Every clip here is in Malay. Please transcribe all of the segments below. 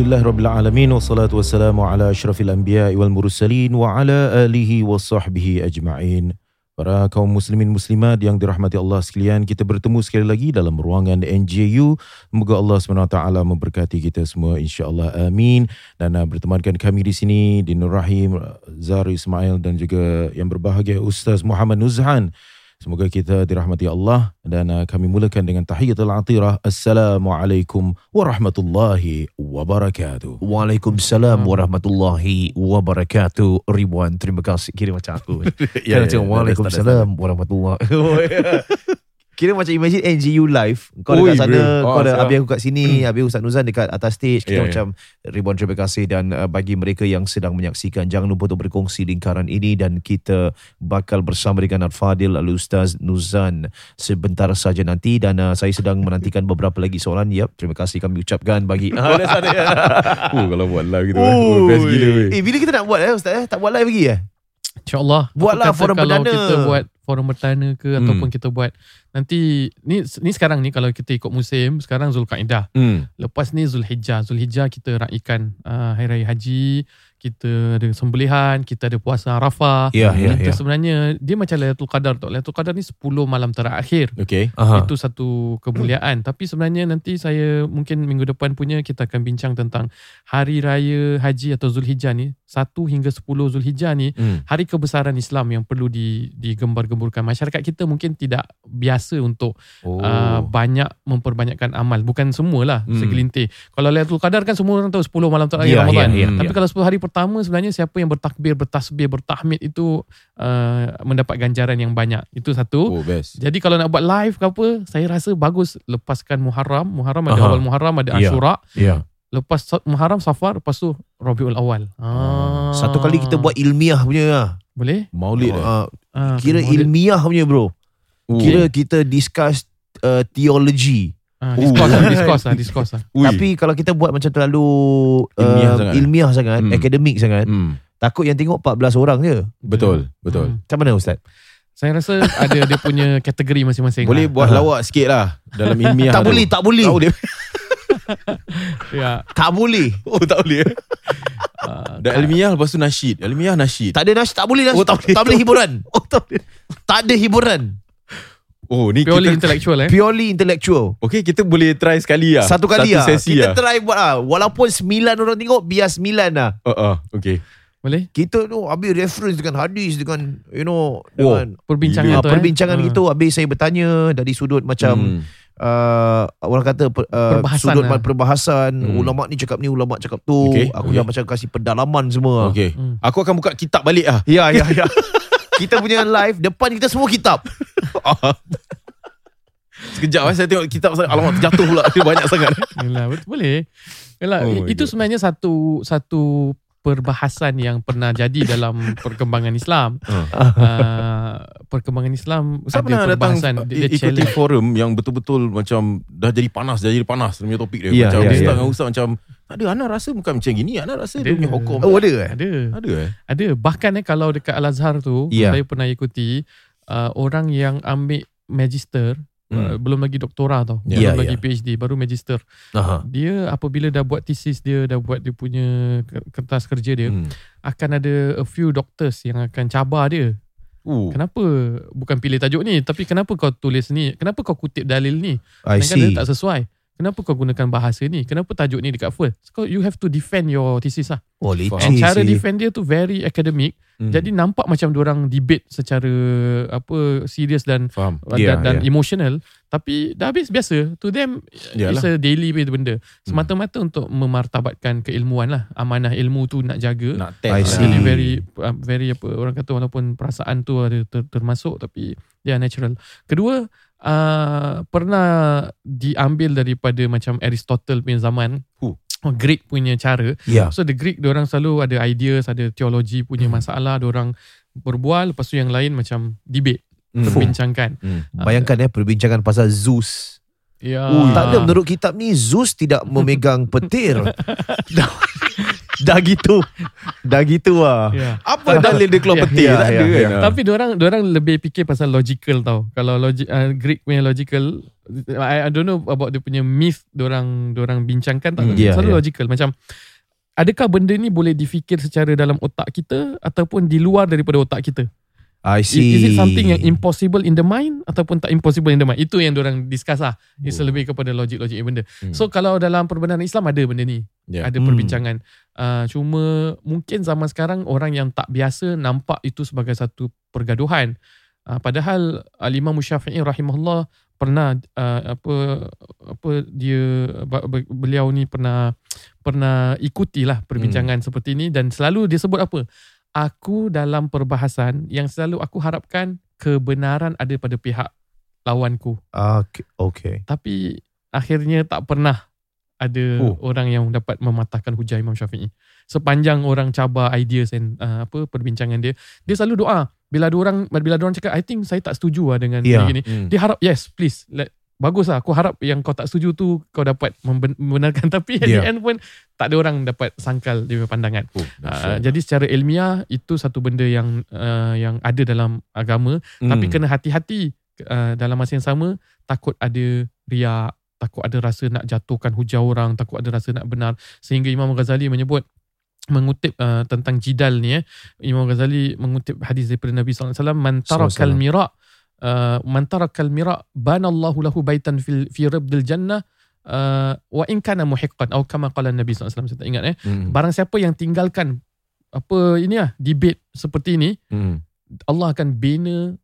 Alhamdulillah Rabbil Alamin Wassalatu wassalamu ala ashrafil anbiya wal mursalin Wa ala alihi wa sahbihi ajma'in. Para kaum muslimin muslimat yang dirahmati Allah sekalian Kita bertemu sekali lagi dalam ruangan NJU Semoga Allah SWT memberkati kita semua insyaAllah. Amin. Dan uh, bertemankan kami di sini Di Nur Rahim, Zahri Ismail dan juga yang berbahagia Ustaz Muhammad Nuzhan Semoga kita dirahmati Allah dan uh, kami mulakan dengan tahiyatul atirah. Assalamualaikum warahmatullahi wabarakatuh. Waalaikumsalam warahmatullahi wabarakatuh. Ribuan terima kasih. Kira macam aku. Ya, ya, Kira macam ya, Waalaikumsalam warahmatullahi. Kira macam imagine NGU live. Kau Ui, dekat sana, bro. kau Oh, ada habis aku kat sini, habis Ustaz Nuzan dekat atas stage. Kita ya. macam ribuan terima kasih dan uh, bagi mereka yang sedang menyaksikan jangan lupa untuk berkongsi lingkaran ini dan kita bakal bersama dengan Al-Fadil Al-Ustaz Nuzan sebentar saja nanti dan uh, saya sedang menantikan beberapa lagi soalan. Yap, terima kasih kami ucapkan bagi Ah. Oh, kalau buat live gitu. Oh, best gila. Eh bila kita nak buat eh Ustaz eh? Tak buat live lagi eh? InsyaAllah Buatlah forum kalau perdana. kita buat forum perdana ke Hmm. Ataupun kita buat Nanti Ni ni sekarang ni Kalau kita ikut musim Sekarang Zulkaidah Hmm. Lepas ni Zulhijjah Zulhijjah kita raikan uh, Hari Raya Haji Kita ada sembelihan Kita ada puasa Arafah Ya, ya, Kita ya. sebenarnya Dia macam Lailatul Qadar tu Lailatul Qadar ni 10 malam terakhir Okay. Aha. Itu satu kemuliaan Tapi sebenarnya nanti saya Mungkin minggu depan punya Kita akan bincang tentang Hari Raya Haji atau Zulhijjah ni 1 hingga 10 Zulhijjah ni Hmm. hari kebesaran Islam yang perlu di digembar-gemburkan masyarakat kita mungkin tidak biasa untuk Oh. uh, banyak memperbanyakkan amal bukan semualah Hmm. segelintir kalau Lailatul Qadar kan semua orang tahu 10 malam terakhir Ya, Ramadan ya, ya, tapi kalau 10 hari pertama sebenarnya siapa yang bertakbir bertasbih bertahmid itu uh, mendapat ganjaran yang banyak itu satu Oh, best. jadi kalau nak buat live ke apa saya rasa bagus lepaskan Muharram Muharram ada Aha. awal Muharram ada Ya. Ashura Ya. Lepas Muharram Safar lepas tu Rabiul Awal ah. Satu kali kita buat ilmiah punya lah. boleh Maulid eh. Uh, Ah, kira boleh. ilmiah punya bro. Oh. Kira kita discuss uh, theology. Ah, lah, discourse lah, discourse lah. Ui. Tapi kalau kita buat macam terlalu uh, Ilmiah sangat. sangat, ilmiah sangat Hmm. akademik sangat, Hmm. takut yang tengok 14 orang je. Betul, betul. Hmm. Macam mana Ustaz? Saya rasa ada dia punya kategori masing-masing. Boleh lah. buat lawak sikit lah dalam ilmiah tak tu. boleh, tak boleh. Tak boleh. Ya. Tak boleh. Oh, tak boleh. Uh, Dah ilmiah lepas tu nasyid. Ilmiah nasyid. Tak ada nas, tak boleh nas, Oh, tak boleh. tak boleh hiburan. Oh, tak boleh. Tak ada hiburan. Oh, ni purely kita intellectual eh. Purely intellectual. Okay, kita boleh try sekali lah. Satu kali Satu lah. sesi Kita lah. try buat lah. Walaupun sembilan orang tengok, biar sembilan lah. Uh, uh, okay. Boleh? Kita tu habis reference dengan hadis dengan you know Oh, dengan Perbincangan uh, tu perbincangan eh. gitu habis saya bertanya dari sudut macam Hmm. Uh, orang kata uh, Perbahasan sudut lah. perbahasan Hmm. ulama ni cakap ni ulama cakap tu Okay, aku okay. dah macam kasih pendalaman semua Okay. Hmm. Aku akan buka kitab balik lah. ya ya ya kita punya live depan kita semua kitab Sekejap eh, saya tengok kitab saya. Alamak, terjatuh pula. Dia banyak sangat. Yalah, boleh. Yalah, Oh itu sebenarnya satu satu perbahasan yang pernah jadi dalam perkembangan Islam. Uh. Uh, perkembangan Islam Saya ada pernah datang perbahasan dia, dia ikuti challenge. forum yang betul-betul macam dah jadi panas, dah jadi panas dia punya topik dia. Ya, macam ya, dia start ya. dengan ustaz macam tak ada Ana rasa bukan macam gini. Ana rasa dia Ada. punya hukum. oh ada eh Ada. Ada eh? Ada. Bahkan eh kalau dekat Al-Azhar tu Ya. saya pernah ikuti uh, orang yang ambil magister Hmm. uh, belum lagi doktora tau. Ya, belum lagi ya. PhD baru magister. Aha. Dia apabila dah buat thesis dia dah buat dia punya ke- kertas kerja dia Hmm. akan ada a few doctors yang akan cabar dia. Uh. Kenapa bukan pilih tajuk ni tapi kenapa kau tulis ni? Kenapa kau kutip dalil ni? I Sedangkan see dia tak sesuai. Kenapa kau gunakan bahasa ni? Kenapa tajuk ni dekat first? So you have to defend your thesis lah. oh leceh And cara defend dia tu very academic. Hmm. Jadi nampak macam orang debate secara apa serius dan faham. Dan, dan ya. emotional tapi dah habis biasa to them Yalah. it's a daily benda semata-mata untuk memartabatkan keilmuan lah amanah ilmu tu nak jaga Nak test. Jadi very uh, very apa orang kata walaupun perasaan tu ada ter, termasuk tapi dia natural. Kedua uh, pernah diambil daripada macam Aristotle punya zaman. Who? oh, Greek punya cara. Ya. So the Greek orang selalu ada ideas, ada teologi punya masalah, orang berbual lepas tu yang lain macam debate, Hmm. perbincangkan. Hmm. Bayangkan eh perbincangan pasal Zeus. Ya. Tak ada menurut kitab ni Zeus tidak memegang petir. dah, gitu. Dah gitu lah. Ya. Apa dalil dia keluar Ya, petir? ya, tak ya, ada ya. kan? Tapi orang orang lebih fikir pasal logical tau. Kalau logi, uh, Greek punya logical, I, I don't know about dia punya myth orang orang bincangkan tak Hmm, yeah, selalu yeah. logical macam adakah benda ni boleh difikir secara dalam otak kita ataupun di luar daripada otak kita? I Is, see. is it something yang impossible in the mind ataupun tak impossible in the mind? Itu yang orang discuss lah. It's Oh. lebih kepada logik-logik benda. Hmm. So kalau dalam perbendaharaan Islam ada benda ni. Ya. Ada Hmm. perbincangan. Uh, cuma mungkin zaman sekarang orang yang tak biasa nampak itu sebagai satu pergaduhan. Uh, padahal Al-Imam Syafi'i rahimahullah pernah uh, apa apa dia beliau ni pernah pernah ikutilah perbincangan seperti ini dan selalu dia sebut apa? Aku dalam perbahasan yang selalu aku harapkan kebenaran ada pada pihak lawanku. Okay. okay. Tapi akhirnya tak pernah ada Oh. orang yang dapat mematahkan hujah Imam Syafi'i. Sepanjang orang cabar ideas and uh, apa perbincangan dia, dia selalu doa. Bila ada orang bila ada orang cakap I think saya tak setuju lah dengan Ya. yeah. gini. Hmm. Dia harap yes please let bagus lah aku harap yang kau tak setuju tu kau dapat memben- membenarkan tapi at Ya. the end pun tak ada orang dapat sangkal dia punya pandangan. Oh, Uh, jadi secara ilmiah itu satu benda yang uh, yang ada dalam agama Hmm. tapi kena hati-hati uh, dalam masa yang sama takut ada riak, takut ada rasa nak jatuhkan hujah orang, takut ada rasa nak benar sehingga Imam Ghazali menyebut mengutip uh, tentang jidal ni eh Imam Ghazali mengutip hadis daripada Nabi sallallahu alaihi wasallam man tarakal mira uh, man tarakal mira banallahu lahu baitan fil fi rabdil jannah uh, wa in kana muhiqqan atau kama qala Nabi sallallahu alaihi wasallam saya tak ingat eh Hmm. barang siapa yang tinggalkan apa ini lah debate seperti ini Hmm. Allah akan bina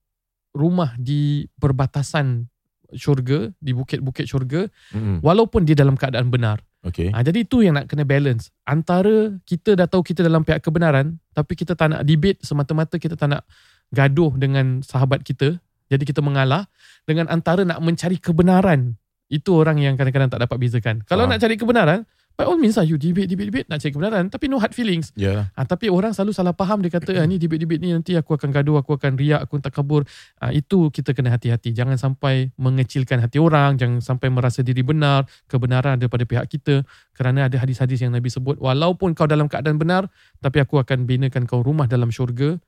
rumah di perbatasan syurga di bukit-bukit syurga Hmm. walaupun dia dalam keadaan benar. Okay. Ha, jadi itu yang nak kena balance antara kita dah tahu kita dalam pihak kebenaran tapi kita tak nak debate semata-mata kita tak nak gaduh dengan sahabat kita jadi kita mengalah dengan antara nak mencari kebenaran itu orang yang kadang-kadang tak dapat bezakan. Kalau Faham. nak cari kebenaran by all means lah you debate debate debate nak cari kebenaran tapi no hard feelings. Ya. Ha, tapi orang selalu salah faham dia kata ah, ni debate-debate ni nanti aku akan gaduh, aku akan riak, aku tak kabur. Ha, itu kita kena hati-hati. Jangan sampai mengecilkan hati orang, jangan sampai merasa diri benar, kebenaran daripada pihak kita. Kerana ada hadis-hadis yang Nabi sebut, walaupun kau dalam keadaan benar, tapi aku akan binakan kau rumah dalam syurga,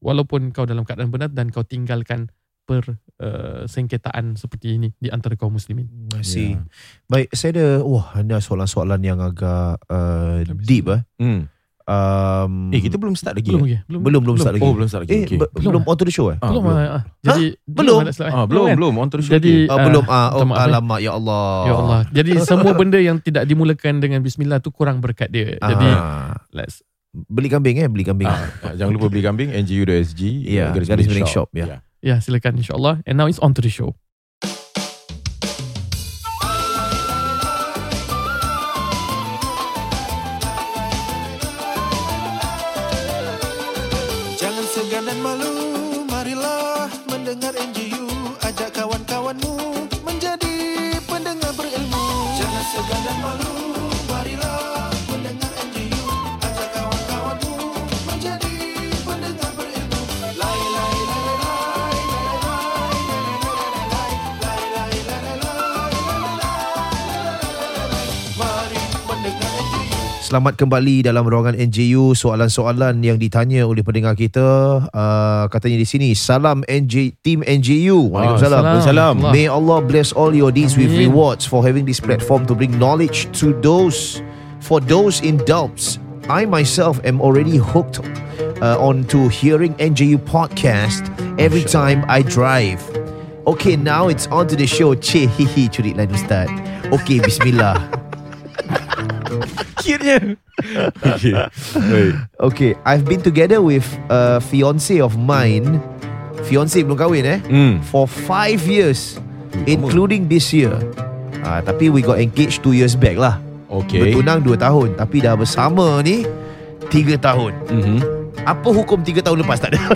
walaupun kau dalam keadaan benar dan kau tinggalkan per uh, sengketaan seperti ini di antara kaum muslimin. I see. Ya. Baik, saya ada wah ada soalan-soalan yang agak uh, deep eh. Hmm. Um, Eh, kita belum start lagi. Belum eh? lagi. belum belum start lagi. Oh, belum start lagi. Eh, okay. be- belum on to the show eh? Ah, belum. belum. ah, ah. Jadi Belum? ada slide, eh? Ah, belum, kan? belum. On to the show. Jadi lagi. Ah, Ah, belum ah oh, alamak ya Allah. Ya Allah. Jadi semua benda yang tidak dimulakan dengan bismillah tu kurang berkat dia. Jadi Ah. let's beli kambing eh, beli kambing. Ah, ah, jangan lupa beli kambing NGU.SG Ya, garis, garis miring miring shop, ya. Ya silakan insyaallah. And now it's on to the show. Selamat kembali dalam ruangan NJU. Soalan-soalan yang ditanya oleh pendengar kita uh, katanya di sini. Salam NJ Team NJU. Waalaikumsalam. Waalaikumsalam. May Allah bless all your deeds with Amin. rewards for having this platform to bring knowledge to those for those in doubts. I myself am already hooked uh, on to hearing NJU podcast every time I drive. Okay, now it's on to the show. Che hihi curi lain ustaz. Okay, bismillah. Akhirnya. okay. Okay, I've been together with a fiance of mine. Fiance belum kahwin eh? Hmm. For five years, lama. including this year. Ah, tapi we got engaged two years back lah. Okay. Bertunang dua tahun. Tapi dah bersama ni tiga tahun. Mhm. Apa hukum tiga tahun lepas? Tak ada.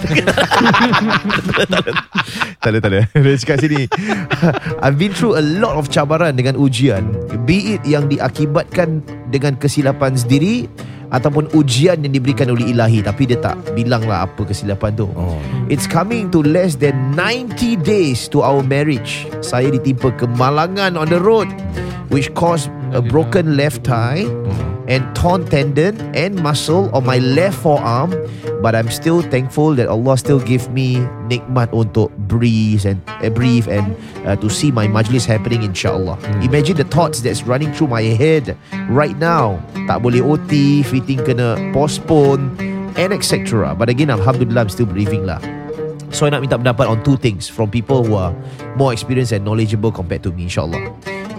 tak ada, tak ada. Dia cakap sini. I've been through a lot of cabaran dengan ujian. be it yang diakibatkan dengan kesilapan sendiri ataupun ujian yang diberikan oleh ilahi tapi dia tak bilang lah apa kesilapan tu Oh. It's coming to less than 90 days to our marriage. Saya ditimpa kemalangan on the road which caused a broken left thigh and torn tendon and muscle on my left forearm but I'm still thankful that Allah still give me nikmat untuk breathe and uh, breathe and uh, to see my majlis happening insyaAllah. Imagine the thoughts that's running through my head right now. Tak boleh OT, fitting kena postpone and etc. But again, Alhamdulillah, I'm still breathing lah. So I nak minta pendapat on two things from people who are more experienced and knowledgeable compared to me, insyaAllah.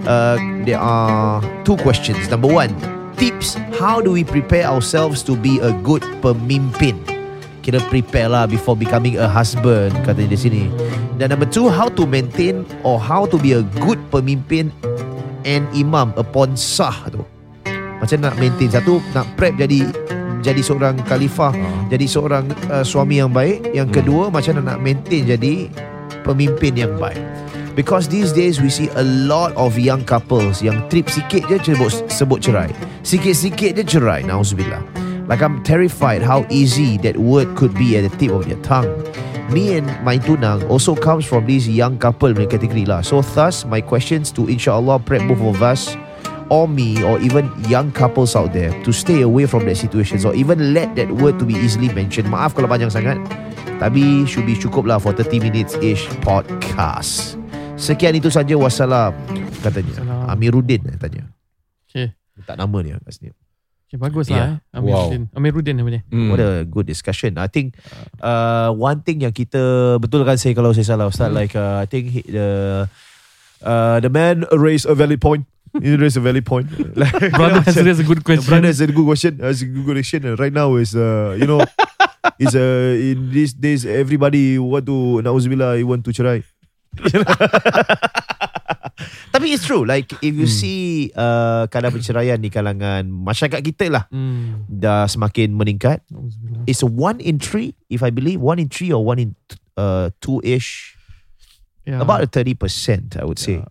Uh, there are two questions. Number one, tips. How do we prepare ourselves to be a good pemimpin? Kira prepare lah before becoming a husband, katanya di sini. Dan number two, how to maintain or how to be a good pemimpin and imam upon sah tu. Macam nak maintain satu nak prep jadi jadi seorang khalifah, jadi seorang uh, suami yang baik. Yang kedua macam nak maintain jadi pemimpin yang baik. Because these days we see a lot of young couples yang trip sikit je sebut, sebut cerai. Sikit-sikit je cerai. Nauzubillah. Like I'm terrified how easy that word could be at the tip of their tongue. Me and my tunang also comes from this young couple punya category lah. So thus my questions to insyaAllah prep both of us or me or even young couples out there to stay away from that situations or even let that word to be easily mentioned. Maaf kalau panjang sangat. Tapi should be cukup lah for 30 minutes ish podcast. Sekian itu saja wassalam katanya. Wassalam. Amiruddin eh, tanya. Okay. Tak nama ni kat sini. okay bagus Yeah. lah. Eh. Amiruddin. Amiruddin namanya. Hmm. What a good discussion. I think uh, one thing yang kita betul kan saya kalau saya salah Ustaz Hmm. like uh, I think he, the uh, the man raised a valid point. He raised a valid point. like, Brother has raised a good question. Brother has a good question. Has a good question. Uh, Right now is uh, you know is uh, in these days everybody want to nauzubillah you want to cerai. Tapi it's true. Like if you see uh, kadar perceraian di kalangan masyarakat kita lah Hmm. dah semakin meningkat. It's a one in three, if I believe, one in three or one in uh, two ish, Yeah. about a thirty percent, I would say, Yeah.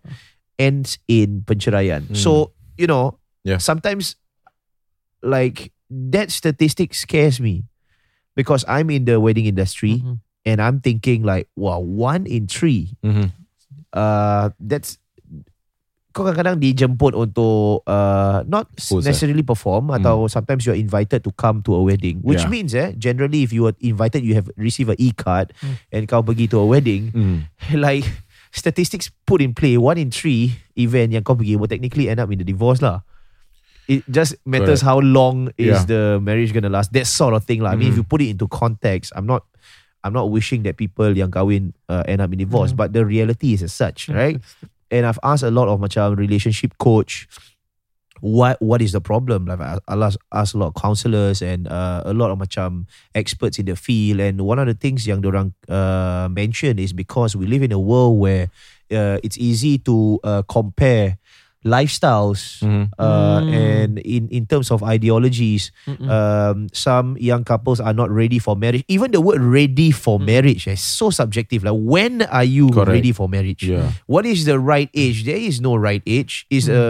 ends in penceraian. Hmm. So you know, Yeah. sometimes like that statistic scares me because I'm in the wedding industry Mhm. And I'm thinking like, wow, one in three. Mhm. Uh, that's kau kadang-kadang dijemput untuk uh, not Host, eh? necessarily perform atau sometimes you're invited to come to a wedding which Yeah. means eh generally if you are invited you have received a e-card Hmm. and kau pergi to a wedding Hmm. like statistics put in play one in three event yang kau pergi will technically end up in the divorce lah it just matters how long is Yeah. the marriage gonna last that sort of thing lah I mean if Mhm. you put it into context I'm not I'm not wishing that people yang kahwin uh, end up in divorce Mm. but the reality is as such right? And I've asked a lot of macam relationship coach what what is the problem? Like I I asked, asked a lot of counselors and uh, a lot of macam experts in the field. And one of the things yang orang uh, mention is because we live in a world where uh, it's easy to uh, compare lifestyles Mhm. uh, Mm. and in in terms of ideologies Mm-mm. um, some young couples are not ready for marriage. Even the word ready for Mm. marriage is so subjective. Like when are you Correct. ready for marriage? Yeah. What is the right age? There is no right age. Is Mm. a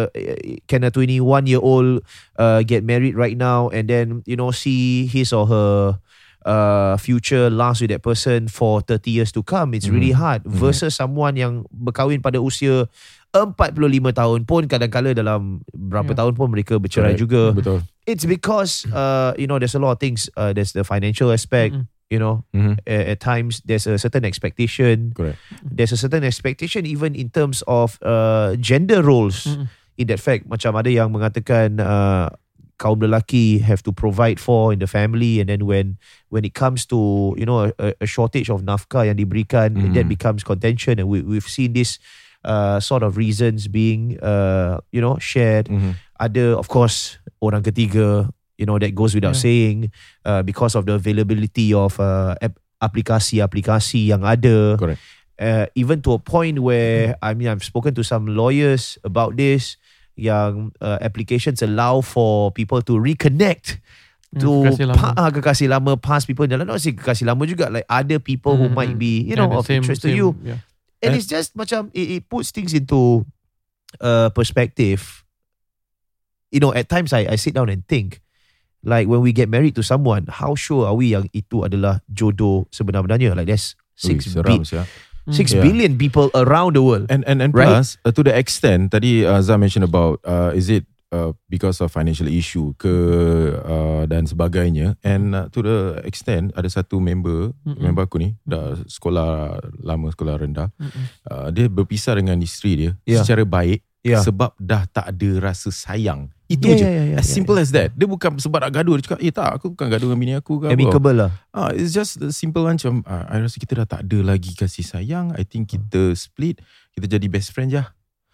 can a 21 year old uh, get married right now and then you know see his or her uh, future last with that person for 30 years to come? It's really hard. Versus someone yang berkahwin pada usia 45 tahun pun kadang-kala dalam berapa Yeah. tahun pun mereka bercerai Correct. juga Betul. it's because uh you know there's a lot of things uh there's the financial aspect Mm-mm. you know Mhm. at, at times there's a certain expectation Correct. there's a certain expectation even in terms of uh gender roles Mm-mm. in that fact macam ada yang mengatakan uh kaum lelaki have to provide for in the family and then when when it comes to you know a, a shortage of nafkah yang diberikan Mhm. that becomes contention and we, we've seen this uh, sort of reasons being uh, you know shared Mhm. ada of course orang ketiga you know that goes without Yeah. saying uh, because of the availability of uh, ap- aplikasi-aplikasi yang ada Correct. uh, even to a point where I mean I've spoken to some lawyers about this yang uh, applications allow for people to reconnect to kekasih lama. pa- ah, kekasih lama past people dalam not say kekasih lama juga like other people who Mm, might mm. be you Yeah, know of interest to same, you Yeah. And Eh. it's just macam it, it puts things into uh, perspective you know, at times I I sit down and think, like when we get married to someone, how sure are we yang itu adalah jodoh sebenar-benarnya? Like there's six Ui, seram bi- six Yeah. billion people around the world. And and and Right? plus uh, to the extent tadi uh, Zah mentioned about uh, is it uh, because of financial issue ke uh, dan sebagainya and uh, to the extent ada satu member Mm-mm. member aku ni dah sekolah lama sekolah rendah Mm-mm. uh, dia berpisah dengan isteri dia Yeah. secara baik Yeah. sebab dah tak ada rasa sayang itu Yeah, je yeah, yeah, yeah, as yeah, simple as that dia bukan sebab nak gaduh dia cakap eh tak aku bukan gaduh dengan bini aku ke apa Amicable lah. Ah, it's just the simple macam ah, I rasa kita dah tak ada lagi kasih sayang. I think kita split, kita jadi best friend je.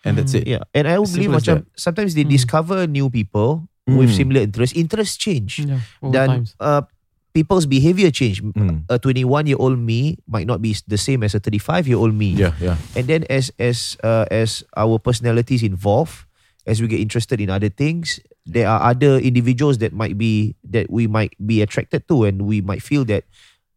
And that's it. Yeah, and I As believe simple macam sometimes they Hmm. discover new people with Mm. similar interests. Interests change. Yeah, all Dan times. uh, people's behavior change. Mm. A 21 year old me might not be the same as a 35 year old me. Yeah, yeah. And then as as uh, as our personalities evolve, as we get interested in other things, there are other individuals that might be that we might be attracted to, and we might feel that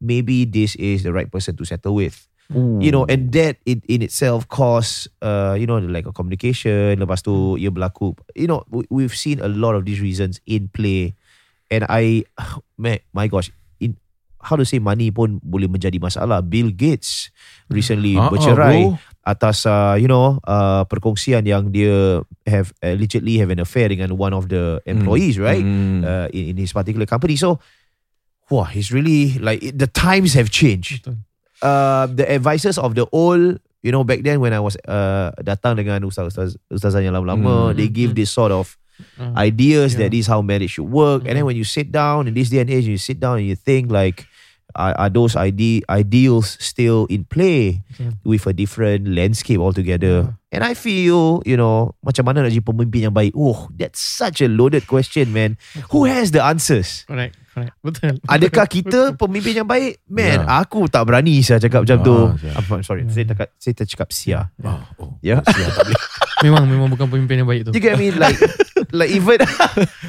maybe this is the right person to settle with. You know, and that in, in itself cause uh, you know, like a communication. Lepas tu, ia berlaku. You know, we, we've seen a lot of these reasons in play, and I, man, my gosh, in how to say money pun boleh menjadi masalah. Bill Gates recently ah, bercerai bro. atas uh, you know uh, perkongsian yang dia have allegedly have an affair dengan one of the employees, right? Mm. Uh, in, in his particular company. So, wah, he's really like it, the times have changed. Betul. Uh, the advices of the old, you know, back then when I was uh, datang dengan ustaz-ustaz ustazah yang lama-lama, Mm. they give Mm. this sort of Uh, ideas Yeah. that this is how marriage should work. And then Mm. when you sit down in this day and age, you sit down and you think like, are, are those ide- ideals still in play Betul. with a different landscape altogether? Yeah. And I feel, you know, macam mana nak jadi pemimpin yang baik? Oh, that's such a loaded question, man. Who has the answers? Correct. Betul. Adakah kita pemimpin yang baik? Man, Yeah. aku tak berani saya cakap macam tu. Ah, yeah. I'm sorry, saya tak saya tercakap sia. Oh, oh. Ya. Sia, tak boleh. memang memang bukan pemimpin yang baik tu. You get me? Like, like even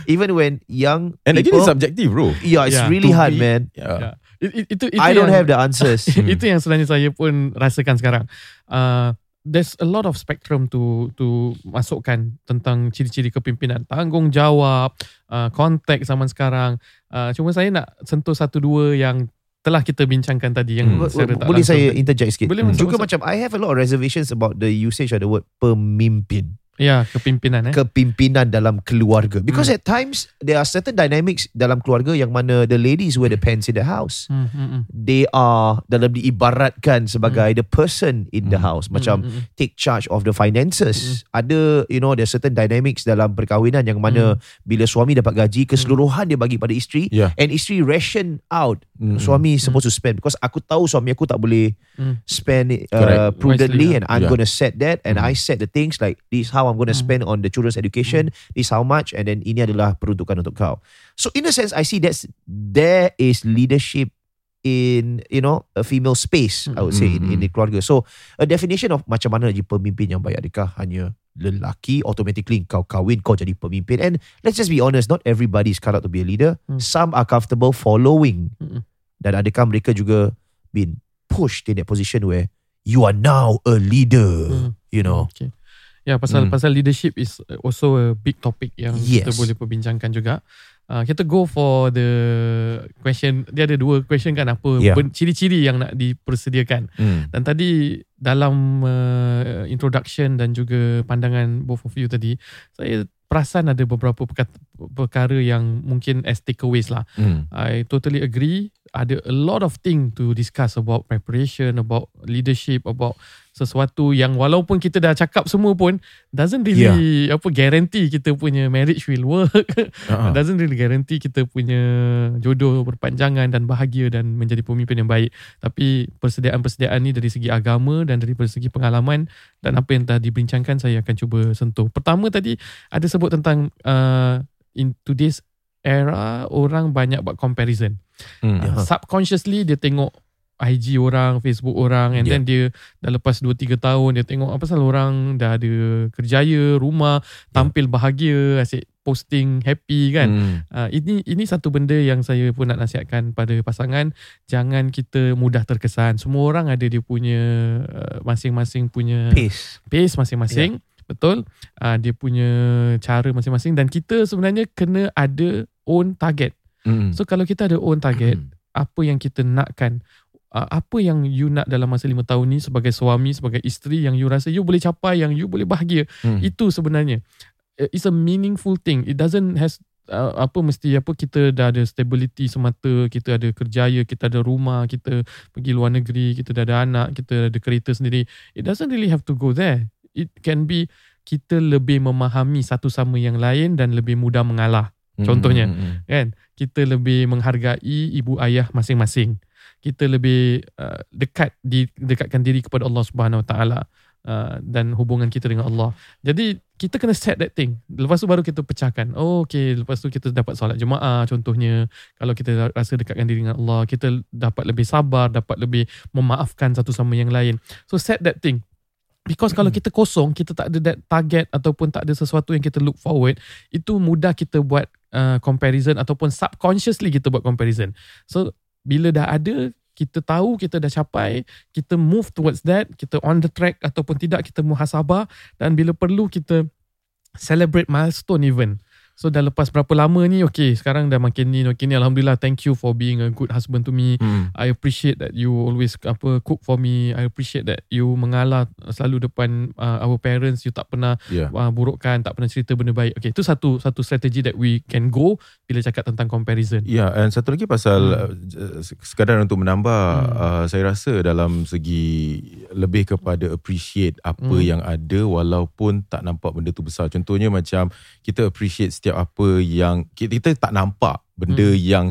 even when young And again, people, it's subjective, bro. yeah, it's Yeah, really to hard, be- man. Yeah. Yeah. It, it, itu itu I don't yang, have the answers. itu yang sebenarnya saya pun rasakan sekarang. Uh, there's a lot of spectrum to to masukkan tentang ciri-ciri kepimpinan, tanggungjawab, uh, konteks zaman sekarang. Uh, cuma saya nak sentuh satu dua yang telah kita bincangkan tadi yang Hmm. secara tak Boleh langsung saya tadi. interject sikit? Boleh, masuk, Juga macam I have a lot of reservations about the usage of the word pemimpin. Ya, kepimpinan eh. Kepimpinan dalam keluarga. Because Hmm. at times, there are certain dynamics dalam keluarga yang mana the ladies wear the pants in the house. Hmm, hmm, hmm. They are dalam diibaratkan sebagai the person in the Hmm. house. Macam Hmm, hmm, hmm. take charge of the finances. Ada, you know, there are certain dynamics dalam perkahwinan yang mana bila suami dapat gaji, keseluruhan dia bagi pada isteri. Yeah. And isteri ration out. Mm. Suami supposed to spend. Because aku tahu suami aku tak boleh Hmm. spend it uh, Correct. prudently Wisely, and I'm Yeah. going to set that and Mm. I set the things like this how I'm going to Mm. spend on the children's education this how much and then ini adalah peruntukan untuk kau so in a sense I see that's there is leadership in you know a female space I would say in, in the keluarga so a definition of macam mana jadi pemimpin yang baik adakah hanya lelaki automatically kau kahwin kau jadi pemimpin and let's just be honest not everybody is cut out to be a leader Mm. some are comfortable following Mm-mm. dan adakah mereka juga been pushed in that position where you are now a leader Hmm. you know Okay. Ya, pasal Hmm. pasal leadership is also a big topic yang kita Yes. boleh perbincangkan juga. Uh, kita go for the question. Dia ada dua question kan apa Yeah. ben- ciri-ciri yang nak dipersediakan. Mm. Dan tadi dalam uh, introduction dan juga pandangan both of you tadi, saya perasan ada beberapa perkata, perkara yang mungkin as takeaways lah. Mm. I totally agree. Ada a lot of thing to discuss about preparation, about leadership, about sesuatu yang walaupun kita dah cakap semua pun doesn't really apa guarantee kita punya marriage will work. Ah. doesn't really guarantee kita punya jodoh berpanjangan dan bahagia dan menjadi pemimpin yang baik. Tapi persediaan-persediaan ni dari segi agama dan dari segi pengalaman dan apa yang telah dibincangkan saya akan cuba sentuh. Pertama tadi ada sebut tentang uh, in today's era orang banyak buat comparison. Mm. Uh, subconsciously dia tengok IG orang, Facebook orang and Yeah. then dia dah lepas 2 3 tahun dia tengok apa pasal orang dah ada kerjaya, rumah, tampil bahagia, asyik posting happy kan. Mm. Uh, ini ini satu benda yang saya pun nak nasihatkan pada pasangan jangan kita mudah terkesan. Semua orang ada dia punya uh, masing-masing punya pace pace masing-masing. betul uh, dia punya cara masing-masing dan kita sebenarnya kena ada own target Mm. so kalau kita ada own target apa yang kita nakkan uh, apa yang you nak dalam masa lima tahun ni sebagai suami sebagai isteri yang you rasa you boleh capai yang you boleh bahagia Mm. itu sebenarnya Uh, it's a meaningful thing it doesn't has uh, apa mesti apa kita dah ada stability semata kita ada kerjaya kita ada rumah kita pergi luar negeri kita dah ada anak kita ada kereta sendiri it doesn't really have to go there it can be kita lebih memahami satu sama yang lain dan lebih mudah mengalah Contohnya. Mm, mm, mm. kan kita lebih menghargai ibu ayah masing-masing. Kita lebih uh, dekat dekatkan diri kepada Allah Subhanahu Wa Taala uh, dan hubungan kita dengan Allah. Jadi kita kena set that thing. Lepas tu baru kita pecahkan. Oh okay lepas tu kita dapat solat jemaah contohnya. Kalau kita rasa dekatkan diri dengan Allah kita dapat lebih sabar dapat lebih memaafkan satu sama yang lain. So set that thing. Because kalau kita kosong, kita tak ada that target ataupun tak ada sesuatu yang kita look forward, itu mudah kita buat uh, comparison ataupun subconsciously kita buat comparison. So bila dah ada, kita tahu kita dah capai, kita move towards that, kita on the track ataupun tidak kita muhasabah dan bila perlu kita celebrate milestone even. So dah lepas berapa lama ni okay sekarang dah makin ni makin ni alhamdulillah thank you for being a good husband to me. Mm. I appreciate that you always apa cook for me. I appreciate that you mengalah selalu depan uh, our parents. You tak pernah Yeah. uh, burukkan, tak pernah cerita benda baik. Okay, itu satu satu strategi that we can go bila cakap tentang comparison. Ya, and satu lagi pasal Hmm. uh, sekadar untuk menambah, Hmm. uh, saya rasa dalam segi lebih kepada appreciate apa Hmm. yang ada walaupun tak nampak benda tu besar. Contohnya macam kita appreciate setiap apa yang kita, kita tak nampak benda Hmm. yang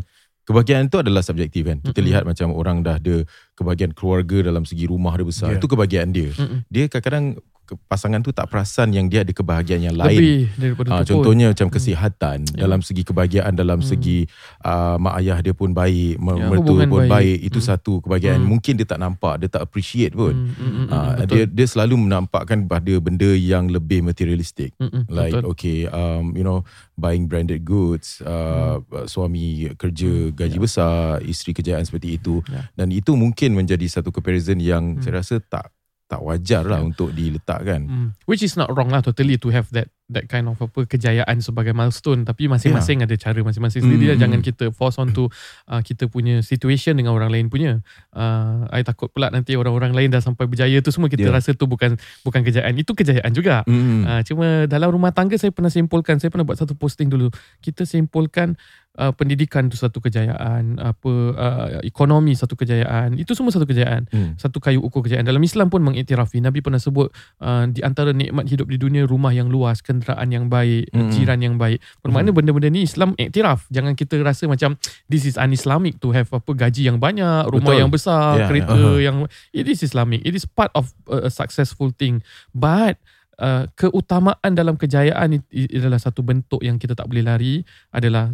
kebahagiaan tu adalah subjektif kan. Kita Mm-mm. lihat macam orang dah ada kebahagiaan keluarga dalam segi rumah dia besar. Yeah. Itu kebahagiaan dia. Mm-mm. Dia kadang-kadang pasangan tu tak perasan yang dia ada kebahagiaan yang lain. Lebih daripada pun. contohnya macam kesihatan Ya. dalam segi kebahagiaan dalam Hmm. segi uh, mak ayah dia pun baik, Ya, mertua pun baik. baik. Itu Hmm. satu kebahagiaan. Hmm. Mungkin dia tak nampak, dia tak appreciate pun. Mm, mm, mm, Ah, mm, betul. dia dia selalu menampakkan pada benda yang lebih materialistik. Mm, mm, Like betul. okay, um, you know, buying branded goods, uh, suami kerja Hmm, gaji ya. besar, isteri kejayaan seperti itu, Ya. dan itu mungkin menjadi satu comparison yang Hmm. saya rasa tak tak wajar lah Ya. untuk diletakkan. Mm. Which is not wrong lah totally to have that that kind of apa kejayaan sebagai milestone tapi masing-masing ada cara masing-masing sendiri lah. Mm. jangan kita force on to uh, kita punya situation dengan orang lain punya uh, I takut pula nanti orang-orang lain dah sampai berjaya tu semua kita Yeah. rasa tu bukan bukan kejayaan itu kejayaan juga Mm. Uh, cuma dalam rumah tangga saya pernah simpulkan, saya pernah buat satu posting dulu. Kita simpulkan uh, pendidikan itu satu kejayaan, apa uh, ekonomi satu kejayaan. Itu semua satu kejayaan. Mm. Satu kayu ukur kejayaan. Dalam Islam pun mengiktirafi. Nabi pernah sebut uh, di antara nikmat hidup di dunia rumah yang luas, kenderaan yang baik, Mm. jiran yang baik. Bermakna benda-benda ni Islam iktiraf. Jangan kita rasa macam this is un-Islamic to have apa gaji yang banyak, rumah Betul. yang besar, Yeah, kereta yeah. yang it is Islamic. It is part of a, successful thing. But uh, keutamaan dalam kejayaan adalah satu bentuk yang kita tak boleh lari adalah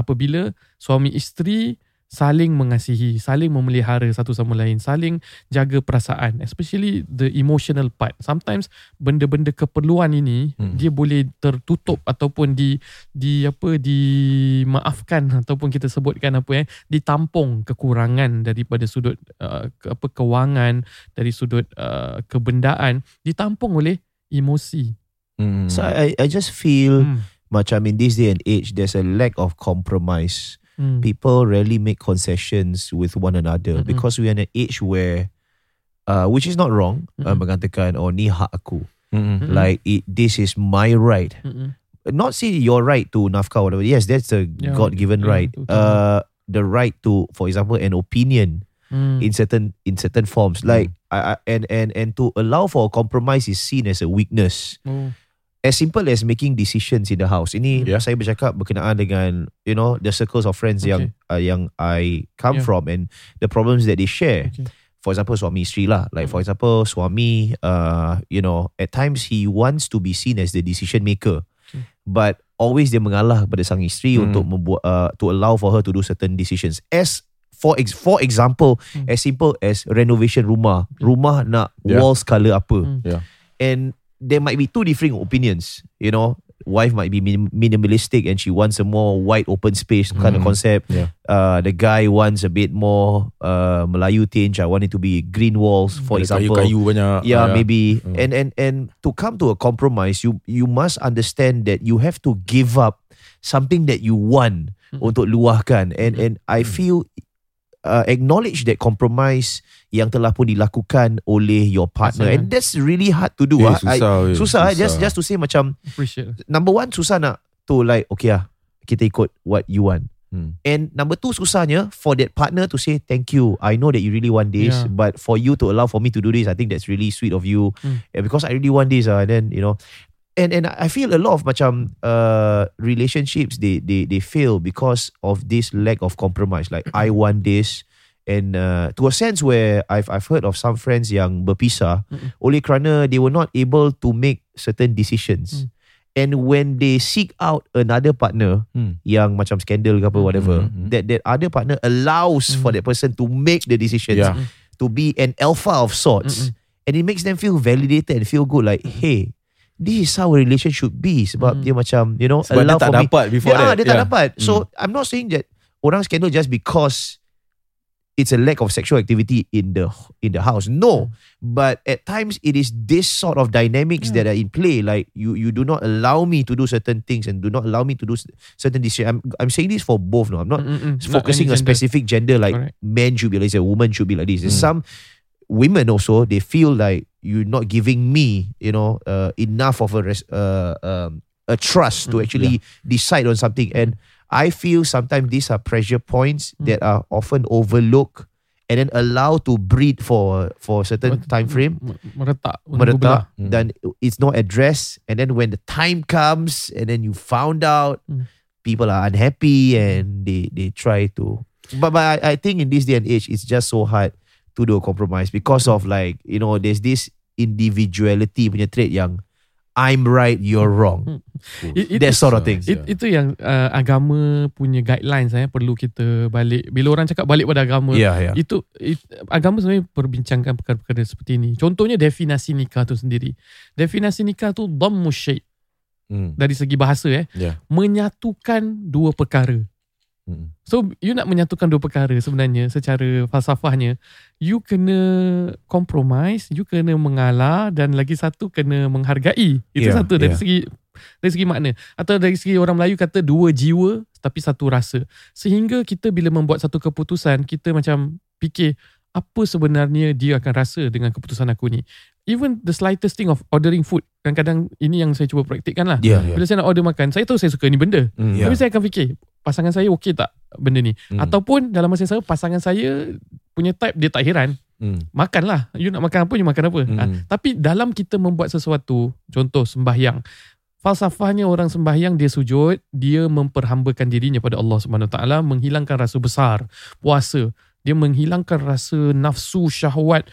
apabila suami isteri saling mengasihi, saling memelihara satu sama lain, saling jaga perasaan, especially the emotional part. Sometimes benda-benda keperluan ini Hmm. dia boleh tertutup ataupun di di apa dimaafkan ataupun kita sebutkan apa eh ditampung kekurangan daripada sudut uh, ke, apa kewangan dari sudut uh, kebendaan ditampung oleh emosi. Mm. So I I just feel Hmm. Macam in this day and age there's a lack of compromise. Hmm. People rarely make concessions with one another Mm-mm. because we are in an age where uh, which is not wrong uh, mengatakan oh ni hak aku Mm. Like it, this is my right Mm-mm. not say your right to nafkah or whatever yes that's a Yeah, god given yeah, right betul. uh, the right to for example an opinion Hmm. in certain in certain forms like I, I, and and and to allow for a compromise is seen as a weakness Oh. As simple as making decisions in the house. Ini Yeah. saya bercakap berkenaan dengan you know the circles of friends yang uh, yang I come Yeah. from and the problems that they share. Okay. For example, suami isteri lah. Like for example, suami, uh, you know, at times he wants to be seen as the decision maker, Okay. but always dia mengalah pada sang isteri Hmm. untuk membuat uh, to allow for her to do certain decisions. As for ex- for example, Hmm. as simple as renovation rumah, rumah nak Yeah. walls color apa, Hmm. Yeah. and there might be two differing opinions. You know, wife might be minim- minimalistic and she wants a more wide open space kind of Mm. concept. Yeah. Uh, the guy wants a bit more uh, Melayu tinge. I want it to be green walls, for Ada example. Kayu-kayu banyak. yeah, Ah, maybe Mm. and and and to come to a compromise you you must understand that you have to give up something that you want Mm. untuk luahkan and Mm. and I feel uh, acknowledge that compromise yang telah pun dilakukan oleh your partner and that's really hard to do Eh, ah. I- susah, eh, susah, just just to say macam Appreciate. number one susah nak to like okay ah kita ikut what you want Hmm. And number two susahnya for that partner to say thank you. I know that you really want this, Yeah. but for you to allow for me to do this, I think that's really sweet of you. Mm. Yeah, because I really want this, uh, and then you know, and and I feel a lot of macam uh relationships they they they fail because of this lack of compromise. Like I want this, and uh, to a sense where I've I've heard of some friends yang berpisah Mm-mm. oleh kerana they were not able to make certain decisions. Mm. And when they seek out another partner Hmm. yang macam scandal ke apa Mm, whatever mm, mm. that that other partner allows for Mm. that person to make the decisions Yeah. to be an alpha of sorts Mm-mm. and it makes them feel validated and feel good like hey this is how a relationship should be sebab Mm. dia macam you know Sebab dia allow tak for me dapat before yeah, that. dia tak Yeah. dapat so Mm. I'm not saying that orang scandal just because it's a lack of sexual activity in the in the house no but at times it is this sort of dynamics Yeah. that are in play like you you do not allow me to do certain things and do not allow me to do certain decisions I'm, I'm saying this for both no I'm not Mm-mm. Focusing any a specific gender like Correct. men should be like this, a woman should be like this. There's some Mm. women also they feel like you're not giving me, you know, uh, enough of a res- uh, um, a trust to Mm, actually decide on something. And I feel sometimes these are pressure points Mm. that are often overlooked and then allowed to breed for for a certain Ber- time frame. Meretak. Meretak. Mm. then it's not addressed, and then when the time comes, and then you found out, Mm. people are unhappy and they they try to. But but I, I think in this day and age, it's just so hard to do a compromise because of like you know there's this individuality punya trait yang I'm right, you're wrong. It- it- That sort of thing. It, itu yang uh, agama punya guidelines eh perlu kita balik bila orang cakap balik pada agama Yeah, yeah. itu it, agama sebenarnya perbincangkan perkara-perkara seperti ini contohnya definasi nikah tu sendiri definasi nikah tu dhammu syai Hmm. dari segi bahasa eh Yeah. menyatukan dua perkara Hmm. So you nak menyatukan dua perkara sebenarnya secara falsafahnya you kena compromise, you kena mengalah dan lagi satu kena menghargai. Itu Yeah, satu dari yeah. segi dari segi makna atau dari segi orang Melayu kata dua jiwa tapi satu rasa. Sehingga kita bila membuat satu keputusan kita macam fikir apa sebenarnya dia akan rasa dengan keputusan aku ni. Even the slightest thing of ordering food. Kadang-kadang ini yang saya cuba praktikkan lah. Yeah, yeah. Bila saya nak order makan, saya tahu saya suka ni benda. Hmm. Yeah. Tapi saya akan fikir pasangan saya okey tak benda ni. Hmm. Ataupun dalam masa yang sama pasangan saya punya type dia tak heran. Hmm. Makanlah. You nak makan apa, you makan apa. Hmm. Ha, tapi dalam kita membuat sesuatu, contoh sembahyang. Falsafahnya orang sembahyang dia sujud, dia memperhambakan dirinya pada Allah Subhanahu Taala, menghilangkan rasa besar. Puasa, dia menghilangkan rasa nafsu syahwat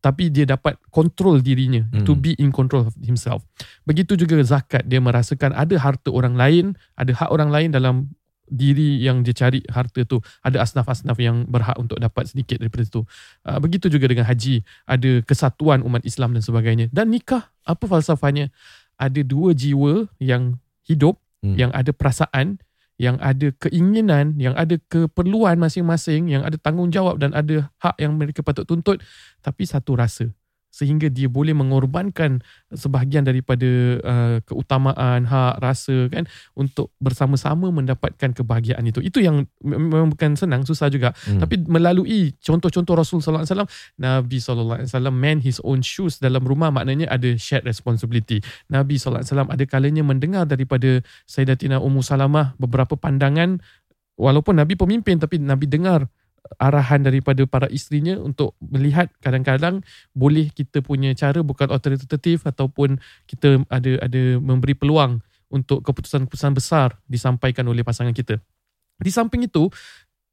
tapi dia dapat kontrol dirinya Hmm. to be in control of himself. Begitu juga zakat, dia merasakan ada harta orang lain, ada hak orang lain dalam diri yang dia cari harta tu. Ada asnaf-asnaf yang berhak untuk dapat sedikit daripada itu. Uh, begitu juga dengan haji, ada kesatuan umat Islam dan sebagainya. Dan nikah, apa falsafahnya? Ada dua jiwa yang hidup, Hmm. yang ada perasaan, yang ada keinginan, yang ada keperluan masing-masing, yang ada tanggungjawab dan ada hak yang mereka patut tuntut, tapi satu rasa. Sehingga dia boleh mengorbankan sebahagian daripada uh, keutamaan, hak, rasa kan untuk bersama-sama mendapatkan kebahagiaan itu. Itu yang mem- memang bukan senang, susah juga. Hmm. Tapi melalui contoh-contoh Rasul sallallahu alaihi wasallam, Nabi sallallahu alaihi wasallam man his own shoes dalam rumah maknanya ada shared responsibility. Nabi sallallahu alaihi wasallam ada kalanya mendengar daripada Sayyidatina Ummu Salamah beberapa pandangan walaupun Nabi pemimpin tapi Nabi dengar arahan daripada para isterinya untuk melihat kadang-kadang boleh kita punya cara bukan otoritatif ataupun kita ada ada memberi peluang untuk keputusan-keputusan besar disampaikan oleh pasangan kita. Di samping itu,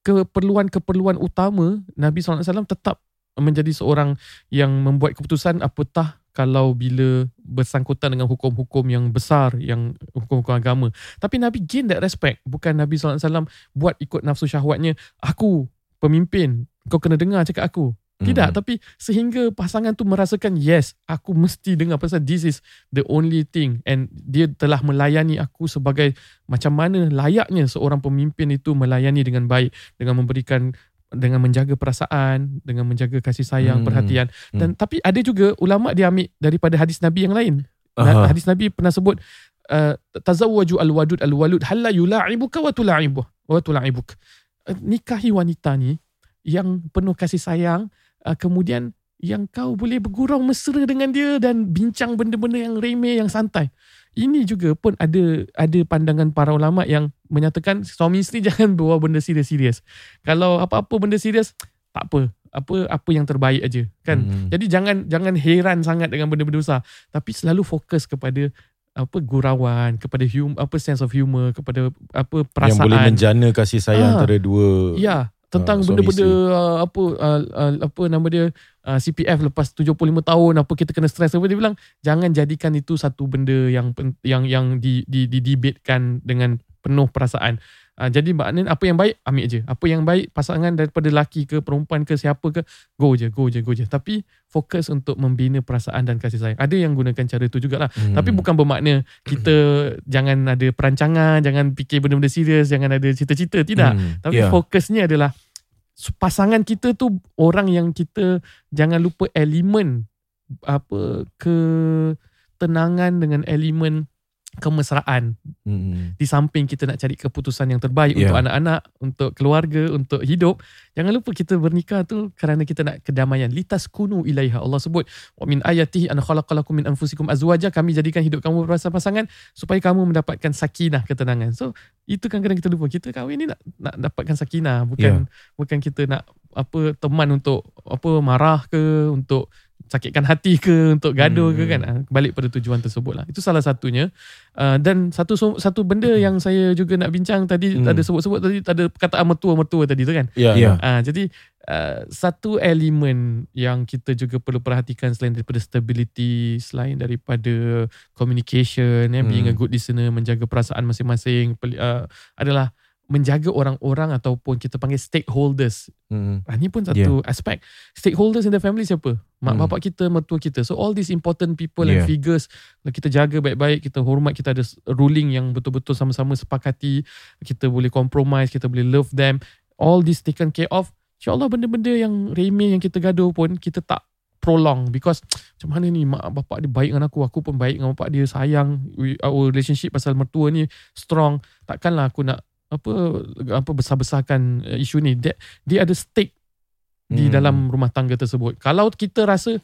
keperluan-keperluan utama Nabi SAW tetap menjadi seorang yang membuat keputusan apatah kalau bila bersangkutan dengan hukum-hukum yang besar yang hukum-hukum agama. Tapi Nabi gain that respect. Bukan Nabi SAW buat ikut nafsu syahwatnya. Aku pemimpin. Kau kena dengar cakap aku. Tidak, Mhm. tapi sehingga pasangan tu merasakan yes, aku mesti dengar pasal this is the only thing and dia telah melayani aku sebagai macam mana layaknya seorang pemimpin itu melayani dengan baik dengan memberikan dengan menjaga perasaan, dengan menjaga kasih sayang, Hmm. perhatian. Dan tapi ada juga ulama dia ambil daripada hadis Nabi yang lain. Aha. Hadis Nabi pernah sebut uh, tazawwaju al-wadud al-walud halla yula'ibuka wa tula'ibuh wa tula'ibuk. Uh, nikahi wanita ni yang penuh kasih sayang uh, kemudian yang kau boleh bergurau mesra dengan dia dan bincang benda-benda yang remeh yang santai. Ini juga pun ada ada pandangan para ulama yang menyatakan suami isteri jangan bawa benda serius-serius. Kalau apa-apa benda serius tak apa. Apa apa yang terbaik aja kan. Hmm. Jadi jangan jangan heran sangat dengan benda-benda besar tapi selalu fokus kepada apa gurauan, kepada hum, apa sense of humor, kepada apa Yang perasaan. boleh menjana kasih sayang Ah. antara dua. Ya, tentang suami benda-benda uh, apa uh, uh, apa nama dia uh, CPF lepas 75 tahun apa kita kena stres apa dia bilang jangan jadikan itu satu benda yang yang yang di di, di debatekan dengan penuh perasaan. Uh, jadi maknanya apa yang baik ambil je. Apa yang baik pasangan daripada lelaki ke perempuan ke siapa ke go je go je go je. Tapi fokus untuk membina perasaan dan kasih sayang. Ada yang gunakan cara tu jugalah. Hmm. Tapi bukan bermakna kita jangan ada perancangan, jangan fikir benda-benda serius, jangan ada cita-cita. Tidak. Hmm. Tapi Ya. fokusnya adalah pasangan kita tu orang yang kita jangan lupa elemen apa ketenangan dengan elemen kemesraan Hmm. di samping kita nak cari keputusan yang terbaik Ya. untuk anak-anak, untuk keluarga, untuk hidup. Jangan lupa kita bernikah tu kerana kita nak kedamaian. Litas kunu ilaiha. Allah sebut, wa min ayatihi an khalaqalakum min anfusikum azwaja. Kami jadikan hidup kamu berpasangan supaya kamu mendapatkan sakinah, ketenangan. So, itu kadang-kadang kita lupa. Kita kahwin ni nak nak dapatkan sakinah, bukan bukan kita nak apa teman untuk apa marah ke, untuk sakitkan hati ke, untuk gaduh ke Hmm. kan. Ah, Balik pada tujuan tersebut lah. Itu salah satunya. Uh, dan satu satu benda yang saya juga nak bincang tadi Hmm. ada sebut-sebut tadi ada perkataan mertua-mertua tadi tu kan. Ya. Ya. Ah jadi uh, satu elemen yang kita juga perlu perhatikan selain daripada stability, selain daripada communication, ya, being a Hmm. good listener, menjaga perasaan masing-masing uh, adalah menjaga orang-orang ataupun kita panggil stakeholders. Hmm. Ah, ni pun satu aspek. Stakeholders in the family siapa? Mak Hmm. bapak kita, mertua kita. So all these important people Yeah. and figures kita jaga baik-baik, kita hormat, kita ada ruling yang betul-betul sama-sama sepakati, kita boleh compromise, kita boleh love them. All this taken care of. InsyaAllah benda-benda yang remeh yang kita gaduh pun kita tak prolong because macam mana ni mak bapak dia baik dengan aku aku pun baik dengan bapak dia sayang we, our relationship pasal mertua ni strong takkanlah aku nak apa apa besar-besarkan uh, isu ni dia, dia ada stake di Hmm. dalam rumah tangga tersebut. Kalau kita rasa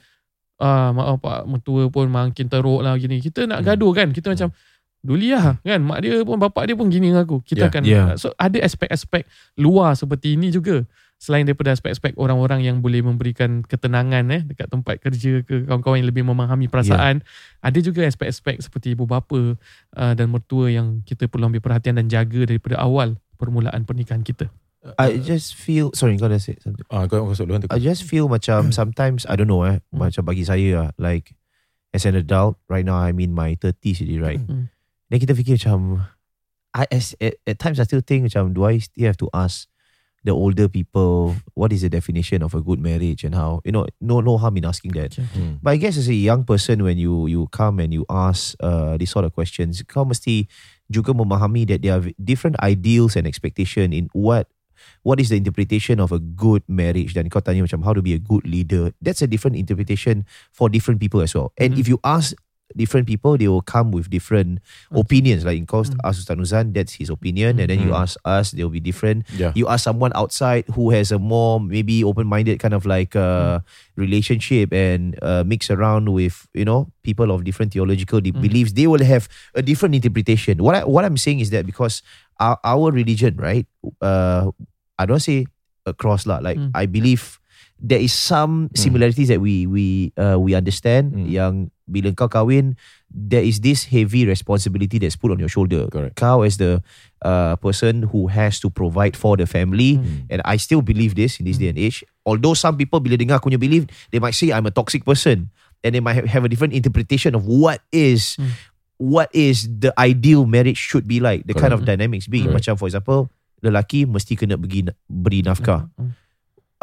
ah mak bapak mertua pun makin teruk lah gini, kita nak Hmm. gaduh kan. Kita macam duli lah kan. Mak dia pun bapak dia pun gini dengan aku. Kita akan ya. so ada aspek-aspek luar seperti ini juga. Selain daripada aspek-aspek orang-orang yang boleh memberikan ketenangan eh dekat tempat kerja ke kawan-kawan yang lebih memahami perasaan, ada juga aspek-aspek seperti ibu bapa uh, dan mertua yang kita perlu ambil perhatian dan jaga daripada awal permulaan pernikahan kita. I just feel sorry kau dah say something. Ah, kau kau masuk duluan tu. I just feel macam sometimes I don't know eh Hmm. macam bagi saya lah like as an adult right now I'm in my 30s already right. Hmm. Then kita fikir macam I as, at, at times I still think macam do I still have to ask the older people what is the definition of a good marriage and how you know no no harm in asking that. Hmm. But I guess as a young person when you you come and you ask uh, these sort of questions, kau mesti juga memahami that there are different ideals and expectation in what what is the interpretation of a good marriage dan kau tanya macam how to be a good leader. That's a different interpretation for different people as well. And Mhm. if you ask different people, they will come with different opinions. Like in kau Mhm. ask Ustaz Nuzan, that's his opinion, and then you Mhm. ask us, they'll be different Ya. you ask someone outside who has a more maybe open-minded kind of like uh, relationship and uh, mix around with you know people of different theological de- Mm. beliefs they will have a different interpretation what I, what i'm saying is that because our, our religion right uh, i don't say across lah like Mm. i believe there is some similarities that we we uh, we understand Mm. yang bila kau kahwin there is this heavy responsibility that's put on your shoulder Correct. kau as the uh, person who has to provide for the family Hmm. and I still believe this in this day and age although some people bila dengar aku punya belief they might say I'm a toxic person and they might ha- have a different interpretation of what is Hmm. what is the ideal marriage should be like the kind of Correct. dynamics be Correct. macam for example lelaki mesti kena bagi beri nafkah Hmm.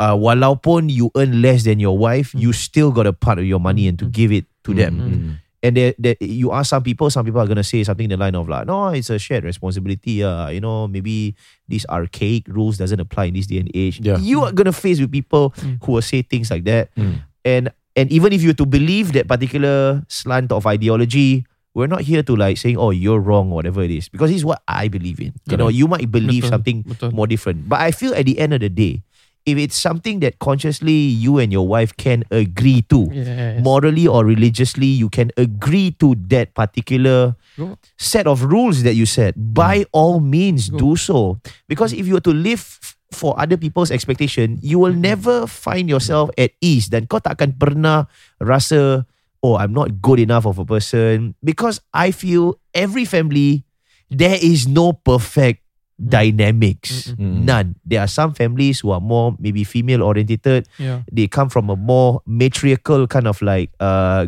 uh, walaupun you earn less than your wife, Mm. you still got a part of your money and to Mm. give it to them. Mm. And there, there, you ask some people, some people are gonna say something in the line of like, no, it's a shared responsibility. Uh, you know, maybe these archaic rules doesn't apply in this day and age. Yeah. You are gonna face with people Mm. who will say things like that. Mm. And and even if you were to believe that particular slant of ideology, we're not here to like saying, oh, you're wrong, or whatever it is. Because it's what I believe in. You know, you might believe Betul, something betul. more different. But I feel at the end of the day, if it's something that consciously you and your wife can agree to, Yes. morally or religiously, you can agree to that particular Go. set of rules that you set. By all means, Go. do so. Because if you were to live for other people's expectation, you will never find yourself at ease. Dan kau tak akan pernah rasa, oh, I'm not good enough of a person. Because I feel every family, there is no perfect dynamics. Mm. None. There are some families who are more maybe female orientated Yeah. they come from a more matriarchal kind of like uh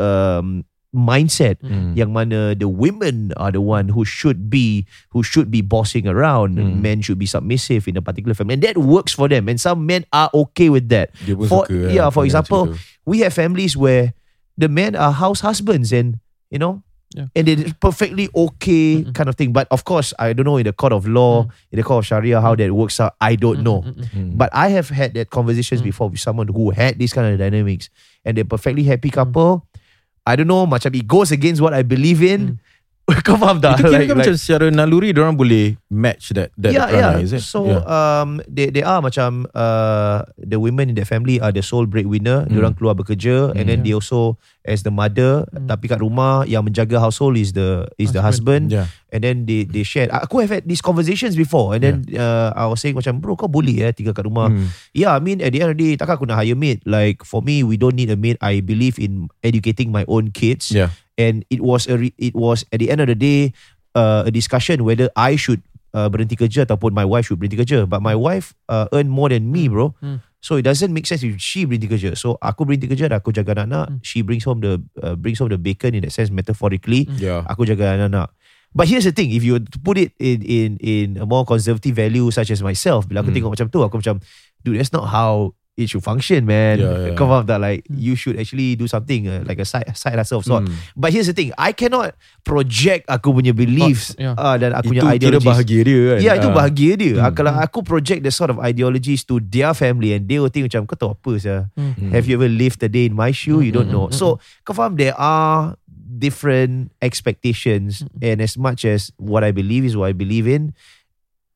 um mindset Mm. yang mana the women are the one who should be who should be bossing around Mm. men should be submissive in a particular family and that works for them and some men are okay with that For- suka yeah, lah for example, we have families where the men are house husbands and you know Yeah. and it's perfectly okay Mm-mm. kind of thing but of course i don't know in the court of law in the court of sharia how that works out i don't know Mm, mm, mm. Mm. but I have had that conversations Mm. before with someone who had this kind of dynamics and they're perfectly happy Mm. couple. I don't know, macam it goes against what I believe in. Kau faham tak? Itu kira Like- kan like- macam secara naluri orang boleh match that that yeah, perangai, yeah. is it? So yeah. um, they they are macam uh, the women in their family are the sole breadwinner. Mm. Diorang keluar bekerja and then Mm. they also as the mother Mm. tapi kat rumah yang menjaga household is the is the husband. yeah. And then they they shared. Aku have had these conversations before and then uh, I was saying macam bro kau boleh eh tinggal kat rumah. Mm. Yeah, I mean at the end of the day, takkan aku nak hire maid. Like for me, we don't need a maid. I believe in educating my own kids. Yeah. And it was a re- it was at the end of the day uh, a discussion whether I should uh, berhenti kerja ataupun my wife should berhenti kerja. But my wife uh, earn more than me, bro. Hmm. So it doesn't make sense if she berhenti kerja. So aku berhenti kerja dan aku jaga anak-anak. Hmm. She brings home the uh, brings home the bacon in that sense metaphorically. Yeah. Aku jaga anak-anak. But here's the thing, if you put it in in in a more conservative value such as myself, bila aku Hmm. tengok macam tu, aku macam, dude, that's not how it should function, man. Yeah, yeah. Kau faham tak? Like, Hmm. you should actually do something uh, like a side side hustle of sort. Mm. But here's the thing, I cannot project aku punya beliefs yeah. uh, dan aku Itu punya kira ideologies. bahagia dia kan. Ya itu Ah. bahagia dia. Hmm. Ah, Kalau aku project the sort of ideologies to their family and they will think macam kau tahu apa sah? Hmm. Mm. Have you ever lived a day in my shoe? You don't Mm, know. mm, So kau faham there are different expectations and as much as what I believe is what I believe in,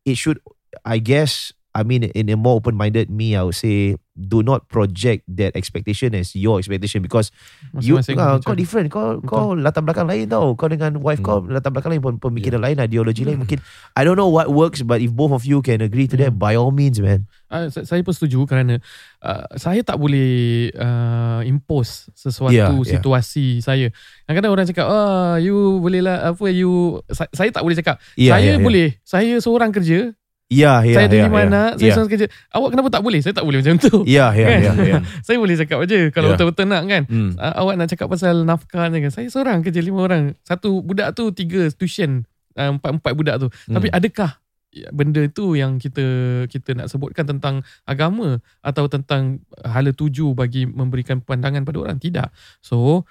it should I guess I mean in a more open-minded me I would say do not project that expectation as your expectation because you Masing-masing uh, kau different kau Betul. kau latar belakang lain tau kau dengan wife kau Hmm. latar belakang lain pem- pemikiran lain ideologi lain mungkin I don't know what works but if both of you can agree to that Hmm. by all means man Uh, saya pun setuju kerana uh, saya tak boleh uh, impose sesuatu Yeah, yeah. situasi saya. Kadang-kadang orang cakap, "Ah, you boleh lah apa you saya, saya tak boleh cakap. Yeah, saya yeah, yeah. boleh. Saya seorang kerja. Ya ya saya ada ya, lima ya. anak, saya ya seorang kerja. Awak kenapa tak boleh? Saya tak boleh macam tu. ya ya Kan? ya ya saya boleh cakap aja kalau Yeah. betul-betul nak kan. Mm. Uh, awak nak cakap pasal nafkah ni kan. Saya seorang kerja lima orang. Satu budak tu tiga tuition. Empat-empat budak tu. Hmm. Tapi adakah benda tu yang kita kita nak sebutkan tentang agama atau tentang hala tuju bagi memberikan pandangan pada orang tidak so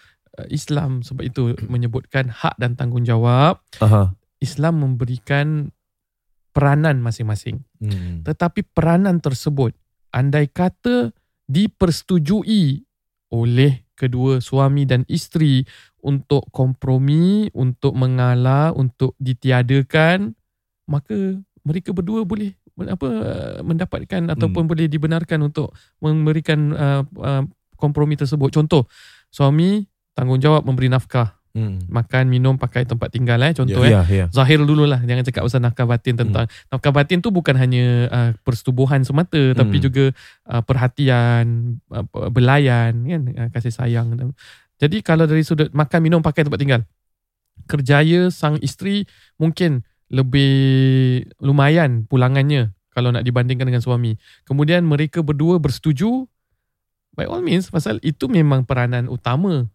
Islam sebab itu menyebutkan hak dan tanggungjawab Aha. Islam memberikan peranan masing-masing Mm. tetapi peranan tersebut andai kata dipersetujui oleh kedua suami dan isteri untuk kompromi, untuk mengalah, untuk ditiadakan, maka mereka berdua boleh apa mendapatkan ataupun boleh dibenarkan untuk memberikan uh, uh, kompromi tersebut. Contoh, suami tanggungjawab memberi nafkah, Mm. makan, minum, pakai tempat tinggal eh contoh Ya, eh. ya ya Zahir dulu lah Jangan cakap pasal nafkah batin tentang Nafkah batin tu bukan hanya uh, Persetubuhan semata Tapi Hmm. juga uh, Perhatian uh, Belayan kan uh, Kasih sayang Jadi kalau dari sudut Makan, minum, pakai tempat tinggal Kerjaya sang isteri Mungkin Lebih Lumayan Pulangannya Kalau nak dibandingkan dengan suami Kemudian mereka berdua bersetuju By all means Pasal itu memang peranan utama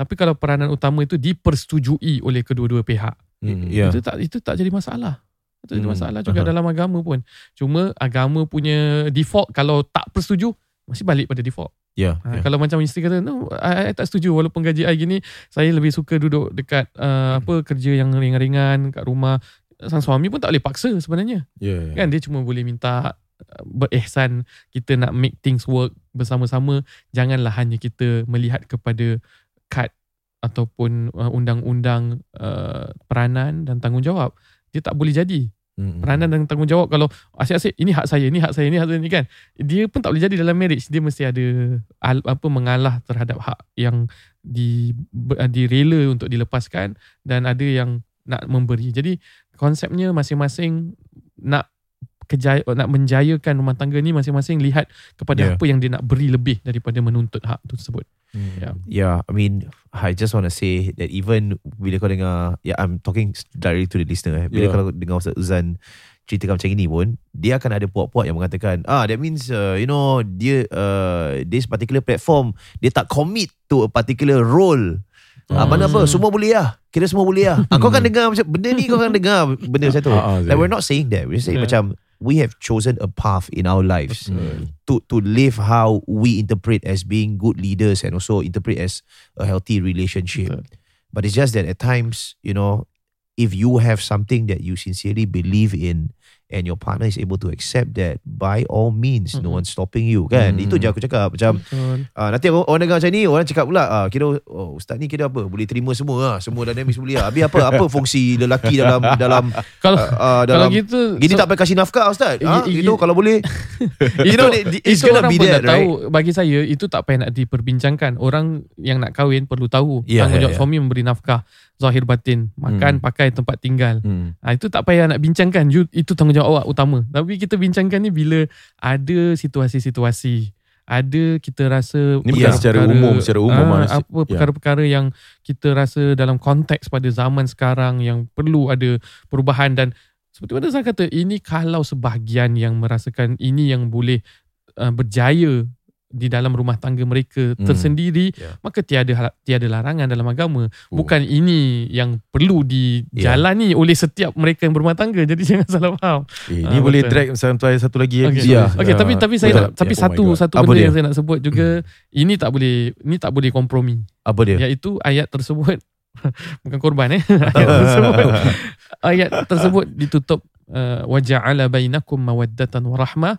tapi kalau peranan utama itu dipersetujui oleh kedua-dua pihak, Mm. ya itu tak itu tak jadi masalah. Itu jadi Hmm, masalah juga aha. dalam agama pun. Cuma agama punya default kalau tak persetuju masih balik pada default. Ya. Ha, Kalau macam isteri kata no I, I tak setuju walaupun gaji I gini saya lebih suka duduk dekat uh, apa kerja yang ringan-ringan kat rumah. Sang suami pun tak boleh paksa sebenarnya. Ya. Kan dia cuma boleh minta uh, berihsan kita nak make things work bersama-sama janganlah hanya kita melihat kepada kad ataupun uh, undang-undang uh, peranan dan tanggungjawab dia tak boleh jadi. Mm-mm. peranan dan tanggungjawab kalau asyik-asyik ini hak saya ini hak saya ini hak saya ni kan dia pun tak boleh jadi dalam marriage. Dia mesti ada al, apa mengalah terhadap hak yang di ber- direla untuk dilepaskan dan ada yang nak memberi. Jadi konsepnya masing-masing nak kejaya nak menjayakan rumah tangga ni masing-masing lihat kepada Yeah. apa yang dia nak beri lebih daripada menuntut hak tu tersebut Mm. Ya. Yeah, I mean, I just want to say that even bila kau dengar, yeah, I'm talking directly to the listener. Eh. Bila Yeah. kau dengar Ustaz Uzan ceritakan macam ini pun, dia akan ada puak-puak yang mengatakan, ah, that means, uh, you know, dia, uh, this particular platform, dia tak commit to a particular role. Ah, Hmm. mana apa, semua boleh lah. Kira semua boleh lah. Ah, kau kan dengar macam, benda ni kau kan dengar benda macam tu. Ah, ah, Like, we're not saying that. We're saying Yeah. macam, we have chosen a path in our lives Mm. to to live how we interpret as being good leaders and also interpret as a healthy relationship. Betul. But it's just that at times, you know, if you have something that you sincerely believe in and your partner is able to accept that, by all means, no Mhm. one's stopping you. Kan? Mhm. Itu je aku cakap. Macam Betul. uh, nanti orang, orang dengar macam ni, orang cakap pula, uh, kira oh, ustaz ni kira apa? Boleh terima semua lah. Semua dynamics boleh lah. Habis apa? apa fungsi lelaki dalam dalam kalau uh, uh, kalau dalam gitu Gini so- tak payah kasih nafkah Ustaz ha? I- Itu kalau boleh You know it- It's gonna be that right tahu bagi saya itu tak payah nak diperbincangkan orang yang nak kahwin perlu tahu Ya, tanggungjawab ya, ya. suami memberi nafkah zahir batin. Makan Hmm. pakai tempat tinggal. Mm. ha, itu tak payah nak bincangkan. You- itu tanggungjawab awak utama. Tapi kita bincangkan ni bila ada situasi-situasi. Ada kita rasa Ni bukan secara umum, secara umum, Mas. apa perkara-perkara yang kita rasa dalam konteks pada zaman sekarang yang perlu ada perubahan. Dan seperti mana saya kata ini kalau sebahagian yang merasakan ini yang boleh uh, berjaya di dalam rumah tangga mereka Hmm. tersendiri Ya. maka tiada tiada larangan dalam agama Oh. bukan ini yang perlu dijalani oleh setiap mereka yang berumah tangga jadi jangan salah faham Eh, Ah, ni boleh betul. drag sampai satu lagi Okey. episode. Ya. Okey, tapi tapi saya nak, tapi Oh satu God. satu Apa benda dia? yang saya nak sebut juga ini tak boleh ini tak boleh kompromi Apa dia iaitu ayat tersebut bukan korban eh ayat tersebut ayat tersebut ditutup uh, waja'ala bainakum mawaddatan wa rahmah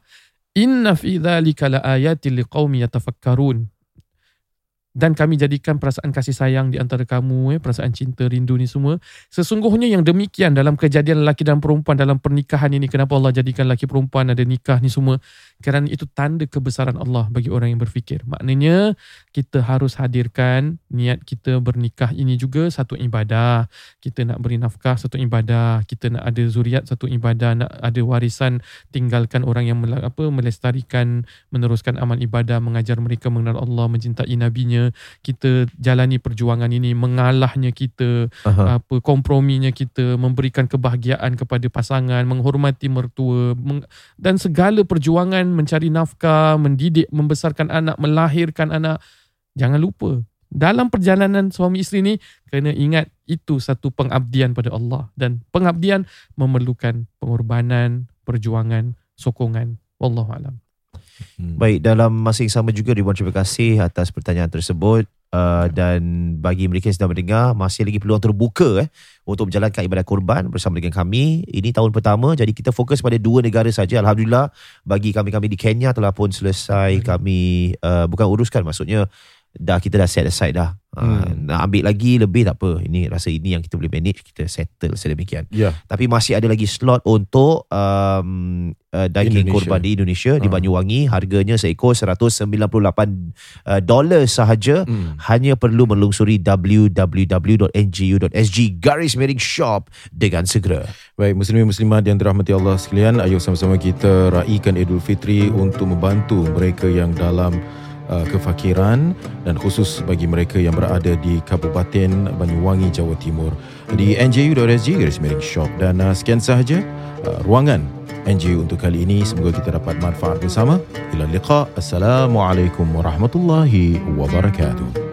inna fi dzalika laayatin liqaumin yatafakkarun. Dan kami jadikan perasaan kasih sayang di antara kamu eh perasaan cinta rindu ni semua. Sesungguhnya yang demikian dalam kejadian lelaki dan perempuan dalam pernikahan ini kenapa Allah jadikan lelaki perempuan ada nikah ni semua kerana itu tanda kebesaran Allah bagi orang yang berfikir. Maknanya kita harus hadirkan niat kita bernikah ini juga satu ibadah. Kita nak beri nafkah satu ibadah. Kita nak ada zuriat satu ibadah. Nak ada warisan tinggalkan orang yang mela- apa melestarikan meneruskan amal ibadah mengajar mereka mengenal Allah mencintai nabinya. Kita jalani perjuangan ini mengalahnya kita Aha. apa komprominya kita memberikan kebahagiaan kepada pasangan menghormati mertua meng, dan segala perjuangan mencari nafkah mendidik membesarkan anak melahirkan anak. Jangan lupa dalam perjalanan suami isteri ni kena ingat itu satu pengabdian pada Allah. Dan pengabdian memerlukan pengorbanan perjuangan sokongan. Wallahu alam Hmm. Baik dalam masa yang sama juga Ribuan terima kasih Atas pertanyaan tersebut uh, Dan bagi mereka yang sedang mendengar Masih lagi peluang terbuka eh, Untuk menjalankan ibadah korban Bersama dengan kami Ini tahun pertama Jadi kita fokus pada dua negara saja. Alhamdulillah Bagi kami-kami di Kenya Telah pun selesai Kami uh, Bukan uruskan maksudnya dah kita dah set aside dah. Uh, Hmm. nak ambil lagi lebih tak apa. Ini rasa ini yang kita boleh manage, kita settle sedemikian. Ya. Tapi masih ada lagi slot untuk um, uh, daging Indonesia. korban di Indonesia di Ah. Banyuwangi. Harganya seekor 198 uh, dolar sahaja. Hmm. Hanya perlu melungsuri www.ngu.sg garis miring shop dengan segera. Baik, muslimin muslimat yang dirahmati Allah sekalian, ayo sama-sama kita raikan Idul Fitri untuk membantu mereka yang dalam uh, kefakiran dan khusus bagi mereka yang berada di Kabupaten Banyuwangi, Jawa Timur. Di nju.sg garis miring shop dan uh, sekian sahaja uh, ruangan NGU untuk kali ini. Semoga kita dapat manfaat bersama. Ila liqa. Assalamualaikum warahmatullahi wabarakatuh.